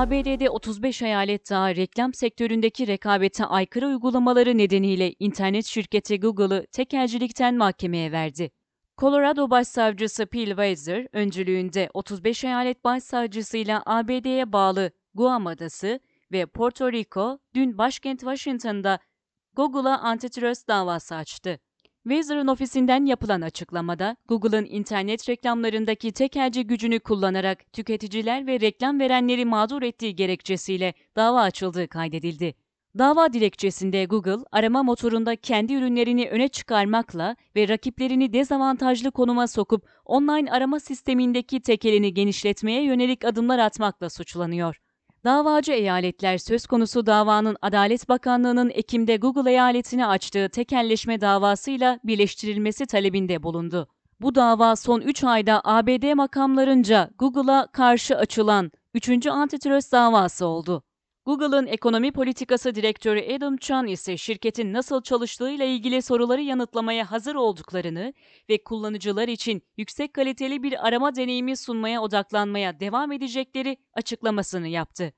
ABD'de 35 eyalet daha reklam sektöründeki rekabete aykırı uygulamaları nedeniyle internet şirketi Google'ı tekelcilikten mahkemeye verdi. Colorado Başsavcısı Phil Weiser öncülüğünde 35 eyalet başsavcısıyla ABD'ye bağlı Guam Adası ve Porto Rico dün başkent Washington'da Google'a antitrust davası açtı. Weizer'ın ofisinden yapılan açıklamada, Google'ın internet reklamlarındaki tekelci gücünü kullanarak tüketiciler ve reklam verenleri mağdur ettiği gerekçesiyle dava açıldığı kaydedildi. Dava dilekçesinde Google, arama motorunda kendi ürünlerini öne çıkarmakla ve rakiplerini dezavantajlı konuma sokup online arama sistemindeki tekelini genişletmeye yönelik adımlar atmakla suçlanıyor. Davacı eyaletler söz konusu davanın Adalet Bakanlığı'nın Ekim'de Google eyaletine açtığı tekelleşme davasıyla birleştirilmesi talebinde bulundu. Bu dava son 3 ayda ABD makamlarınca Google'a karşı açılan 3. antitrust davası oldu. Google'ın ekonomi politikası direktörü Adam Chan ise şirketin nasıl çalıştığıyla ilgili soruları yanıtlamaya hazır olduklarını ve kullanıcılar için yüksek kaliteli bir arama deneyimi sunmaya odaklanmaya devam edecekleri açıklamasını yaptı.